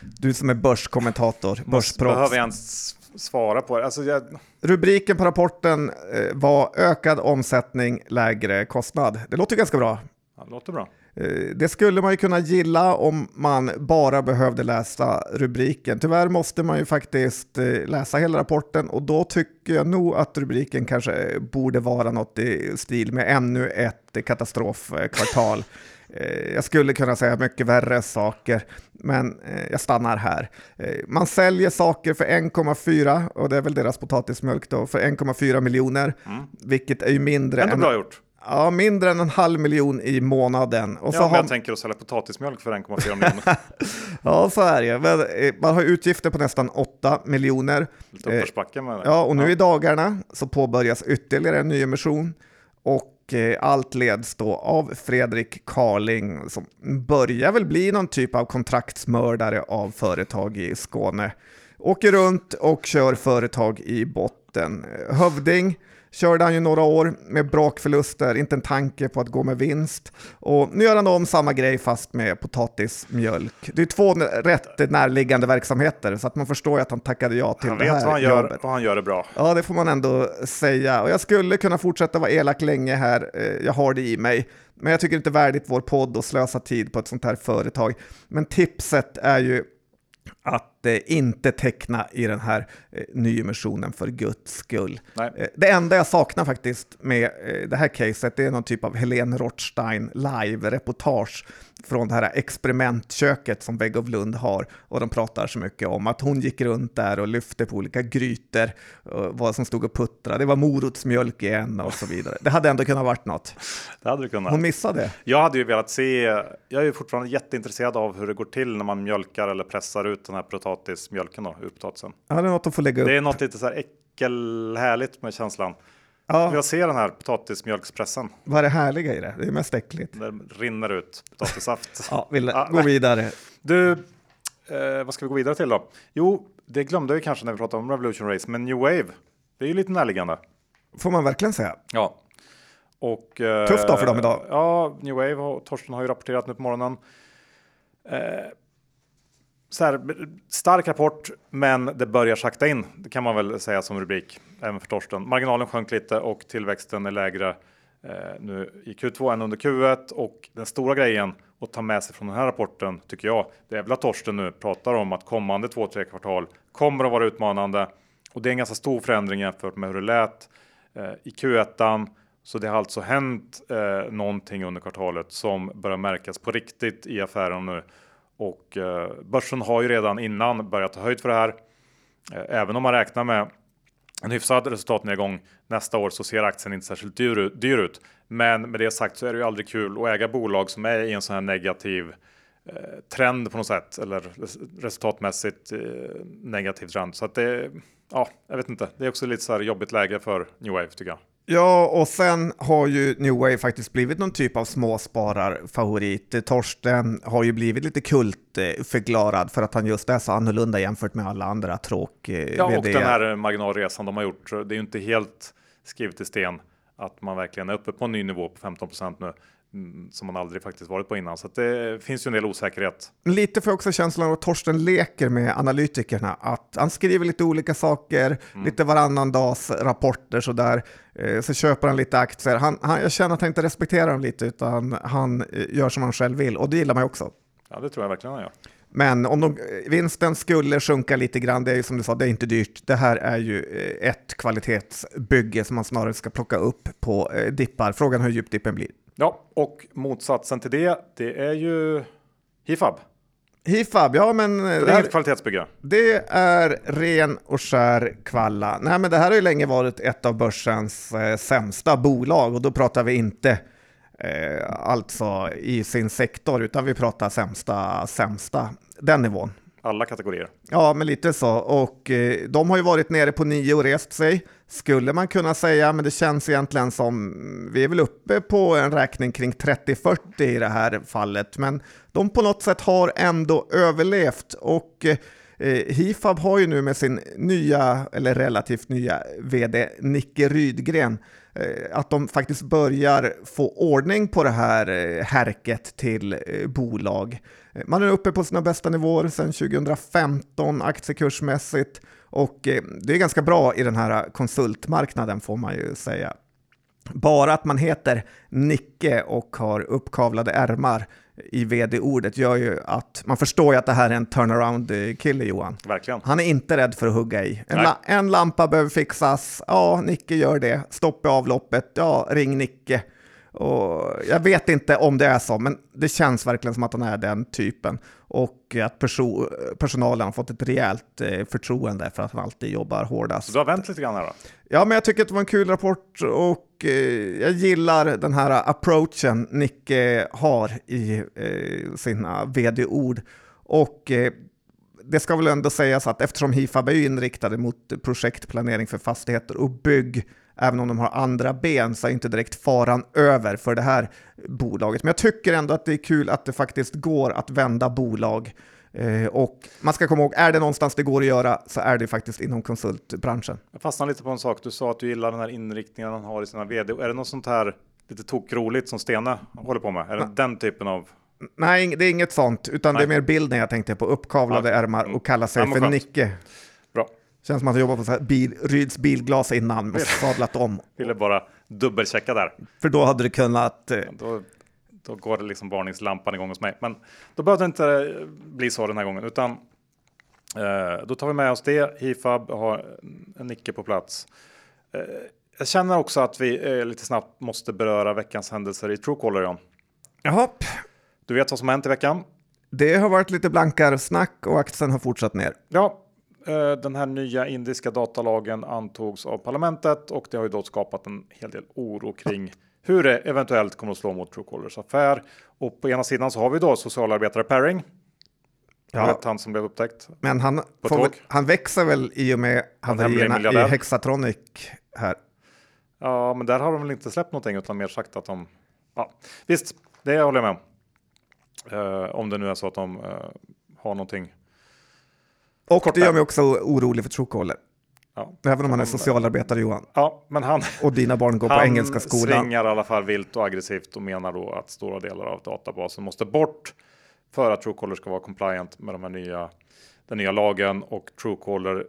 Speaker 2: Du som är börskommentator, börsproffs.
Speaker 1: Behöver jag ens svara på det? Alltså, jag,
Speaker 2: Rubriken på rapporten eh, var ökad omsättning, lägre kostnad. Det låter ganska bra.
Speaker 1: ja, det låter bra.
Speaker 2: Eh, Det skulle man ju kunna gilla om man bara behövde läsa rubriken. Tyvärr måste man ju faktiskt eh, läsa hela rapporten och då tycker jag nog att rubriken kanske borde vara något i stil med ännu ett katastrofkvartal. Eh, Jag skulle kunna säga mycket värre saker, men jag stannar här. Man säljer saker för 1,4 och det är väl deras potatismjölk då, för 1,4 miljoner, vilket är ju mindre
Speaker 1: Ändå
Speaker 2: än,
Speaker 1: bra gjort.
Speaker 2: Ja, mindre än en halv miljon i månaden. Och så
Speaker 1: Ja, men
Speaker 2: har,
Speaker 1: jag tänker att sälja potatismjölk för 1,4 miljoner.
Speaker 2: Ja, så är det. Men, eh, Man har utgifter på nästan 8 miljoner.
Speaker 1: Lite uppförsbacke med det.
Speaker 2: Ja, och nu i dagarna så påbörjas ytterligare en nyemission. Och eh, allt leds då av Fredrik Karling som börjar väl bli någon typ av kontraktsmördare av företag i Skåne. Åker runt och kör företag i botten. Eh, Hövding körde han ju några år med brakförluster, inte en tanke på att gå med vinst. Och nu gör han om samma grej fast med potatismjölk. Det är två rätt närliggande verksamheter så att man förstår ju att han tackade ja till
Speaker 1: Han
Speaker 2: det
Speaker 1: vet
Speaker 2: här
Speaker 1: vad han gör
Speaker 2: jobbet.
Speaker 1: och han gör det bra.
Speaker 2: Ja, det får man ändå säga. Och jag skulle kunna fortsätta vara elak länge här. Eh, Jag har det i mig. Men jag tycker inte värdigt vår podd att slösa tid på ett sånt här företag. Men tipset är ju att inte teckna i den här eh, nyemissionen för guds skull.
Speaker 1: Nej.
Speaker 2: Eh, det enda jag saknar faktiskt med eh, det här caset det är någon typ av Helene Rothstein live-reportage från det här experimentköket som Vägg of Lund har. Och de pratar så mycket om att hon gick runt där och lyfte på olika grytor, vad som stod och puttrade. Det var morotsmjölk i en och så vidare. Det hade ändå kunnat varit något.
Speaker 1: Det hade du kunnat.
Speaker 2: Hon missade.
Speaker 1: Jag hade ju velat se, jag är ju fortfarande jätteintresserad av hur det går till när man mjölkar eller pressar ut den här potatismjölken då, ur potatisen.
Speaker 2: Ja, det är något att få lägga upp.
Speaker 1: Det är något lite så här äckelhärligt med känslan.
Speaker 2: Ja,
Speaker 1: Jag ser den här potatismjölkspressen.
Speaker 2: vad är det härliga i det? Det är mest äckligt.
Speaker 1: Där rinner ut potatissaft.
Speaker 2: Ja, vill
Speaker 1: Ja,
Speaker 2: gå
Speaker 1: nej.
Speaker 2: vidare.
Speaker 1: Du, eh, vad ska vi gå vidare till då? Jo, det glömde vi kanske när vi pratade om Revolution Race, men New Wave, det är ju lite närliggande.
Speaker 2: Får man verkligen säga.
Speaker 1: Ja. Och, eh,
Speaker 2: Tufft dag för dem idag.
Speaker 1: Ja, New Wave och Torsten har ju rapporterat nu på morgonen. Eh, så här, stark rapport, men det börjar sakta in. Det kan man väl säga som rubrik, även för Torsten. Marginalen sjönk lite och tillväxten är lägre eh, nu i Q2 än under Q1. Och den stora grejen att ta med sig från den här rapporten, tycker jag, det är väl att Torsten nu pratar om att kommande två, tre kvartal kommer att vara utmanande. Och det är en ganska stor förändring jämfört med hur det lät eh, i Q1. Så det har alltså hänt eh, någonting under kvartalet som börjar märkas på riktigt i affären nu. Och eh, börsen har ju redan innan börjat ta höjd för det här. Eh, även om man räknar med en hyfsad resultatnedgång nästa år så ser aktien inte särskilt dyr, ut- dyr ut. Men med det sagt så är det ju aldrig kul att äga bolag som är i en sån här negativ eh, trend på något sätt eller resultatmässigt negativ trend. Så att det, ja, jag vet inte. Det är också lite så här jobbigt läge för New Wave tycker jag.
Speaker 2: Ja, och sen har ju New Wave faktiskt blivit någon typ av småspararfavorit. Torsten har ju blivit lite kultförklarad för att han just är så annorlunda jämfört med alla andra tråk
Speaker 1: Ja, och den här marginalresan de har gjort. Det är ju inte helt skrivet i sten att man verkligen är uppe på en ny nivå på 15% nu. Mm, som man aldrig faktiskt varit på innan. Så det finns ju en del osäkerhet.
Speaker 2: Lite för också känslan av att Torsten leker med analytikerna, att han skriver lite olika saker, mm. lite varannan dags rapporter sådär, eh, så köper han lite aktier. Han, han, jag känner att han inte respekterar dem lite, utan han eh, gör som han själv vill och det gillar man ju också.
Speaker 1: Ja, det tror jag verkligen han gör.
Speaker 2: Men om de, vinsten skulle sjunka lite grann, det är ju som du sa, det är inte dyrt. Det här är ju eh, ett kvalitetsbygge som man snarare ska plocka upp på dippar. Frågan hur djup dippen blir.
Speaker 1: Ja, och motsatsen till det, det är ju Hifab.
Speaker 2: Hifab, ja men...
Speaker 1: Det är inget kvalitetsbygge.
Speaker 2: Det är ren och skär kvalla. Nej men det här har ju länge varit ett av börsens eh, sämsta bolag och då pratar vi inte eh, alltså i sin sektor utan vi pratar sämsta, sämsta, den nivån
Speaker 1: alla kategorier.
Speaker 2: Ja, men lite så. Och eh, de har ju varit nere på nio och rest sig. Skulle man kunna säga, men det känns egentligen som vi är väl uppe på en räkning kring 30-40 i det här fallet. Men de på något sätt har ändå överlevt och eh, eh Hifab har ju nu med sin nya, eller relativt nya, vd Nicke Rydgren eh, att de faktiskt börjar få ordning på det här eh, härket till bolag. Man är uppe på sina bästa nivåer sedan 2015 aktiekursmässigt och det är ganska bra i den här konsultmarknaden får man ju säga. Bara att man heter Nicke och har uppkavlade ärmar i vd-ordet gör ju att man förstår ju att det här är en turnaround-kille Johan.
Speaker 1: Verkligen.
Speaker 2: Han är inte rädd för att hugga i. En, la en lampa behöver fixas, ja, Nicke gör det. Stopp i avloppet, ja, ring Nicke. Och jag vet inte om det är så, men det känns verkligen som att han är den typen. Och att perso personalen har fått ett rejält eh, förtroende för att han alltid jobbar hårdast. Så
Speaker 1: du har vänt lite grann här då?
Speaker 2: Ja, men jag tycker att det var en kul rapport och eh, jag gillar den här approachen Nicke har i eh, sina vd-ord. Och det ska väl ändå sägas att eftersom Hifab är inriktade mot projektplanering för fastigheter och bygg även om de har andra ben så är inte direkt faran över för det här bolaget. Men jag tycker ändå att det är kul att det faktiskt går att vända bolag. Eh, och man ska komma ihåg, är det någonstans det går att göra så är det faktiskt inom konsultbranschen.
Speaker 1: Jag fastnar lite på en sak. Du sa att du gillar den här inriktningen han har i sina vd. Är det något sånt här lite tokroligt som Stena håller på med? Är det den typen av
Speaker 2: Nej, det är inget sånt, utan Nej. det är mer bilden jag tänkte på. Uppkavlade ja. ärmar och kalla sig för Nicke.
Speaker 1: Bra.
Speaker 2: Känns som att han jobbat på så här bil, Ryds bilglas innan och sadlat om.
Speaker 1: Ville bara dubbelchecka där.
Speaker 2: För då hade det kunnat... Eh...
Speaker 1: Då, då, går det liksom varningslampan igång hos mig. Men då behöver det inte bli så den här gången, utan eh, då tar vi med oss det. Hifab har en nicke på plats. Eh, jag känner också att vi eh, lite snabbt måste beröra veckans händelser i Truecaller. Ja.
Speaker 2: Jaha.
Speaker 1: Du vet vad som har hänt i veckan?
Speaker 2: Det har varit lite blankare snack och aktien har fortsatt ner.
Speaker 1: Ja, Eh, den här nya indiska datalagen antogs av parlamentet och det har ju då skapat en hel del oro kring hur det eventuellt kommer att slå mot Truecallers affär. Och på ena sidan så har vi då socialarbetare Perring. Ja. Vet, han som blev upptäckt.
Speaker 2: Men han, väl, han växer väl i och med haverierna i Hexatronic här.
Speaker 1: Ja, men där har de väl inte släppt någonting utan mer sagt att de... Ja, visst, det håller jag med om. Uh, om det nu är så att de uh, har någonting
Speaker 2: och Korta. det gör mig också orolig för Truecaller. Ja. Även om han är socialarbetare Johan.
Speaker 1: Ja, men han,
Speaker 2: och dina barn går på engelska skolan.
Speaker 1: Han svingar i alla fall vilt och aggressivt och menar då att stora delar av databasen måste bort för att Truecaller ska vara compliant med de här nya, den nya lagen och Truecaller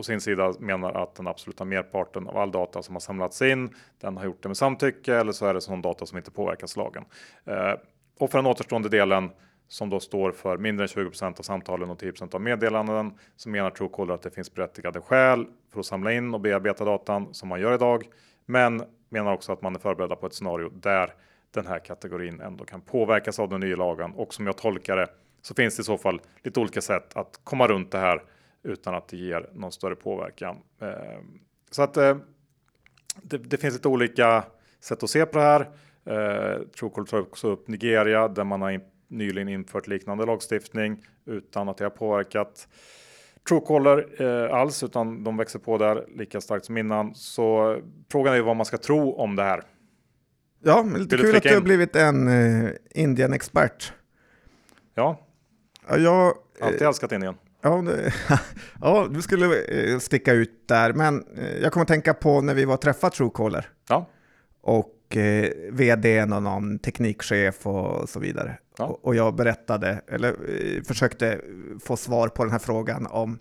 Speaker 1: å sin sida menar att den absoluta merparten av all data som har samlats in, den har gjort det med samtycke eller så är det sån data som inte påverkas lagen. Eh, och för den återstående delen som då står för mindre än 20% av samtalen och 10% av meddelanden så menar Truecaller att det finns berättigade skäl för att samla in och bearbeta datan som man gör idag. Men menar också att man är förberedda på ett scenario där den här kategorin ändå kan påverkas av den nya lagen och som jag tolkar det så finns det i så fall lite olika sätt att komma runt det här utan att det ger någon större påverkan. Eh, så att eh, det, det finns lite olika sätt att se på det här. Eh, Truecaller tar också upp Nigeria där man har nyligen infört liknande lagstiftning utan att det har påverkat Truecaller eh, alls, utan de växer på där lika starkt som innan. Så frågan är vad man ska tro om det här.
Speaker 2: Ja, lite
Speaker 1: Vill du
Speaker 2: kul att du har blivit en uh, Indien-expert.
Speaker 1: Ja,
Speaker 2: Ja, jag,
Speaker 1: alltid älskat Indien.
Speaker 2: Ja, det, ja, du skulle eh, sticka ut där, men eh, jag kommer att tänka på när vi var och träffade Truecaller
Speaker 1: Ja,
Speaker 2: och eh, vdn och någon teknikchef och så vidare.
Speaker 1: Ja.
Speaker 2: Och, och jag berättade, eller eh, försökte få svar på den här frågan om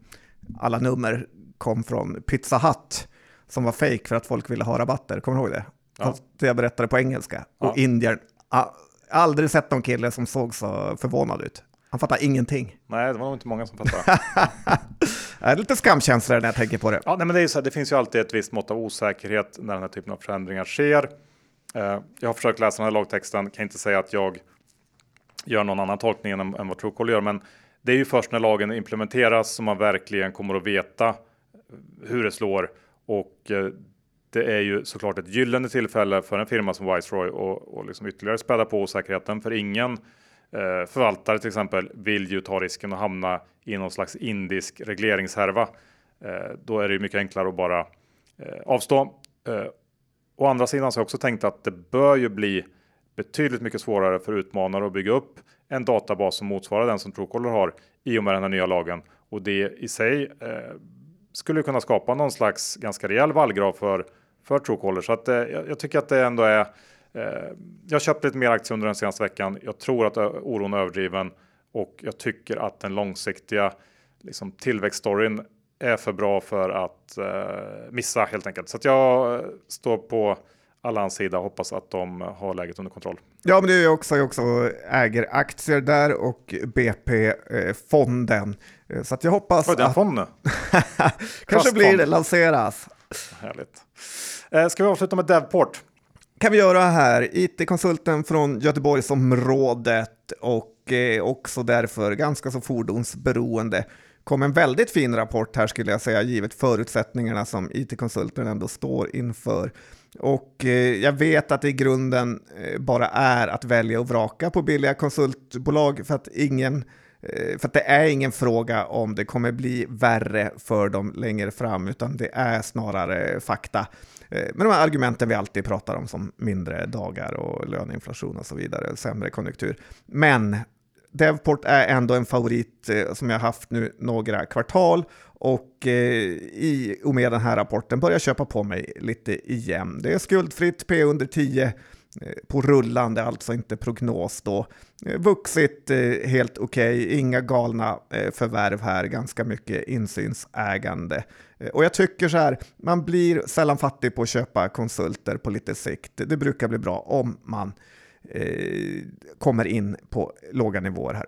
Speaker 2: alla nummer kom från Pizza Hut som var fake för att folk ville ha rabatter. Kommer du ihåg det?
Speaker 1: Ja.
Speaker 2: Fast jag berättade på engelska.
Speaker 1: Ja.
Speaker 2: Och indier, ah, aldrig sett någon kille som såg så förvånad ut. Han fattar ingenting.
Speaker 1: nej, det var nog inte många som fattade.
Speaker 2: Det är lite skamkänslor när jag tänker på det.
Speaker 1: Ja, nej, men det, är så här, det finns ju alltid ett visst mått av osäkerhet när den här typen av förändringar sker. Eh, jag har försökt läsa den här lagtexten, kan inte säga att jag gör någon annan tolkning än, än vad Truecaller gör, men det är ju först när lagen implementeras som man verkligen kommer att veta hur det slår. Och eh, det är ju såklart ett gyllene tillfälle för en firma som Viceroy och, och liksom ytterligare späda på osäkerheten. För ingen eh, förvaltare till exempel vill ju ta risken att hamna i någon slags indisk regleringshärva. Eh, då är det ju mycket enklare att bara eh, avstå. Eh, Å andra sidan så har jag också tänkt att det bör ju bli betydligt mycket svårare för utmanare att bygga upp en databas som motsvarar den som Truecaller har i och med den här nya lagen. Och det i sig eh, skulle kunna skapa någon slags ganska rejäl vallgrav för, för Truecaller. Så att, eh, jag, jag tycker att det ändå är eh, jag har köpt lite mer aktier under den senaste veckan. Jag tror att oron är överdriven och jag tycker att den långsiktiga liksom, tillväxtstoryn är för bra för att eh, missa helt enkelt. Så att jag eh, står på alla hans sida och hoppas att de har läget under kontroll.
Speaker 2: Ja, men det är jag också. Jag också äger aktier där och BP-fonden. Eh, Så att jag hoppas
Speaker 1: Oj, det är en
Speaker 2: att
Speaker 1: fond nu.
Speaker 2: kanske blir det lanseras.
Speaker 1: Härligt. Eh, ska vi avsluta med Devport?
Speaker 2: kan vi göra här. IT-konsulten från Göteborgsområdet och eh, också därför ganska så fordonsberoende kom en väldigt fin rapport här skulle jag säga, givet förutsättningarna som IT-konsulten ändå står inför. Och eh, jag vet att det i grunden eh, bara är att välja och vraka på billiga konsultbolag för att ingen eh, för att det är ingen fråga om det kommer bli värre för dem längre fram, utan det är snarare fakta. Med de här argumenten vi alltid pratar om som mindre dagar och löneinflation och så vidare, sämre konjunktur. Men Devport är ändå en favorit eh, som jag haft nu några kvartal och eh, i och med den här rapporten börjar jag köpa på mig lite igen. Det är skuldfritt, P under 10 eh, på rullande, alltså inte prognos då. Eh, vuxit eh, helt okej, inga galna eh, förvärv här, ganska mycket insynsägande. Och jag tycker så här, man blir sällan fattig på att köpa konsulter på lite sikt. Det brukar bli bra om man eh, kommer in på låga nivåer här.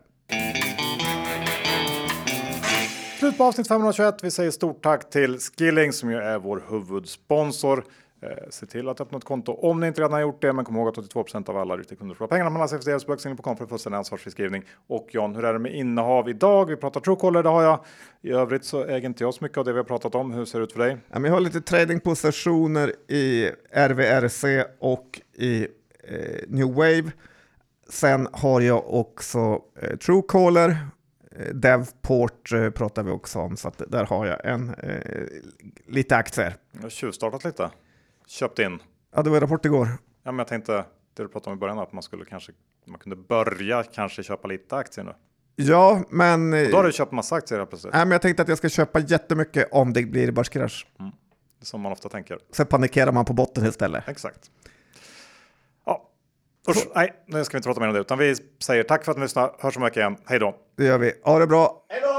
Speaker 1: Slut på avsnitt 521. Vi säger stort tack till Skilling som ju är vår huvudsponsor. Eh, se till att öppna ett konto om ni inte redan har gjort det, men kom ihåg att 82 av alla retailkunder förlorar pengarna. Man läser deras böcker på kom för fullständig ansvarsfriskrivning. Och John, hur är det med innehav idag? Vi pratar Truecaller, det har jag. I övrigt så äger inte jag så mycket av det vi har pratat om. Hur ser det ut för dig?
Speaker 2: Jag har lite tradingpositioner i RVRC och i eh, New Wave. Sen har jag också eh, Truecaller, eh, Devport eh, pratar vi också om, så där har jag en, eh, lite aktier.
Speaker 1: Jag har tjuvstartat lite. Köpt in.
Speaker 2: Ja, det var rapport igår.
Speaker 1: Ja, men jag tänkte det du pratade om i början att man skulle kanske man kunde börja kanske köpa lite aktier nu.
Speaker 2: Ja, men, eh,
Speaker 1: Då har du köpt massa aktier helt plötsligt.
Speaker 2: nej, men jag tänkte att jag ska köpa jättemycket om det blir börskrasch.
Speaker 1: Som man ofta tänker.
Speaker 2: Sen panikerar man på botten istället.
Speaker 1: Exakt. Usch, nej, nu ska vi inte prata mer om det, utan vi säger tack för att ni lyssnade. Hörs om en vecka igen. Hej då!
Speaker 2: Det gör vi. Ha det bra!
Speaker 1: Hej då!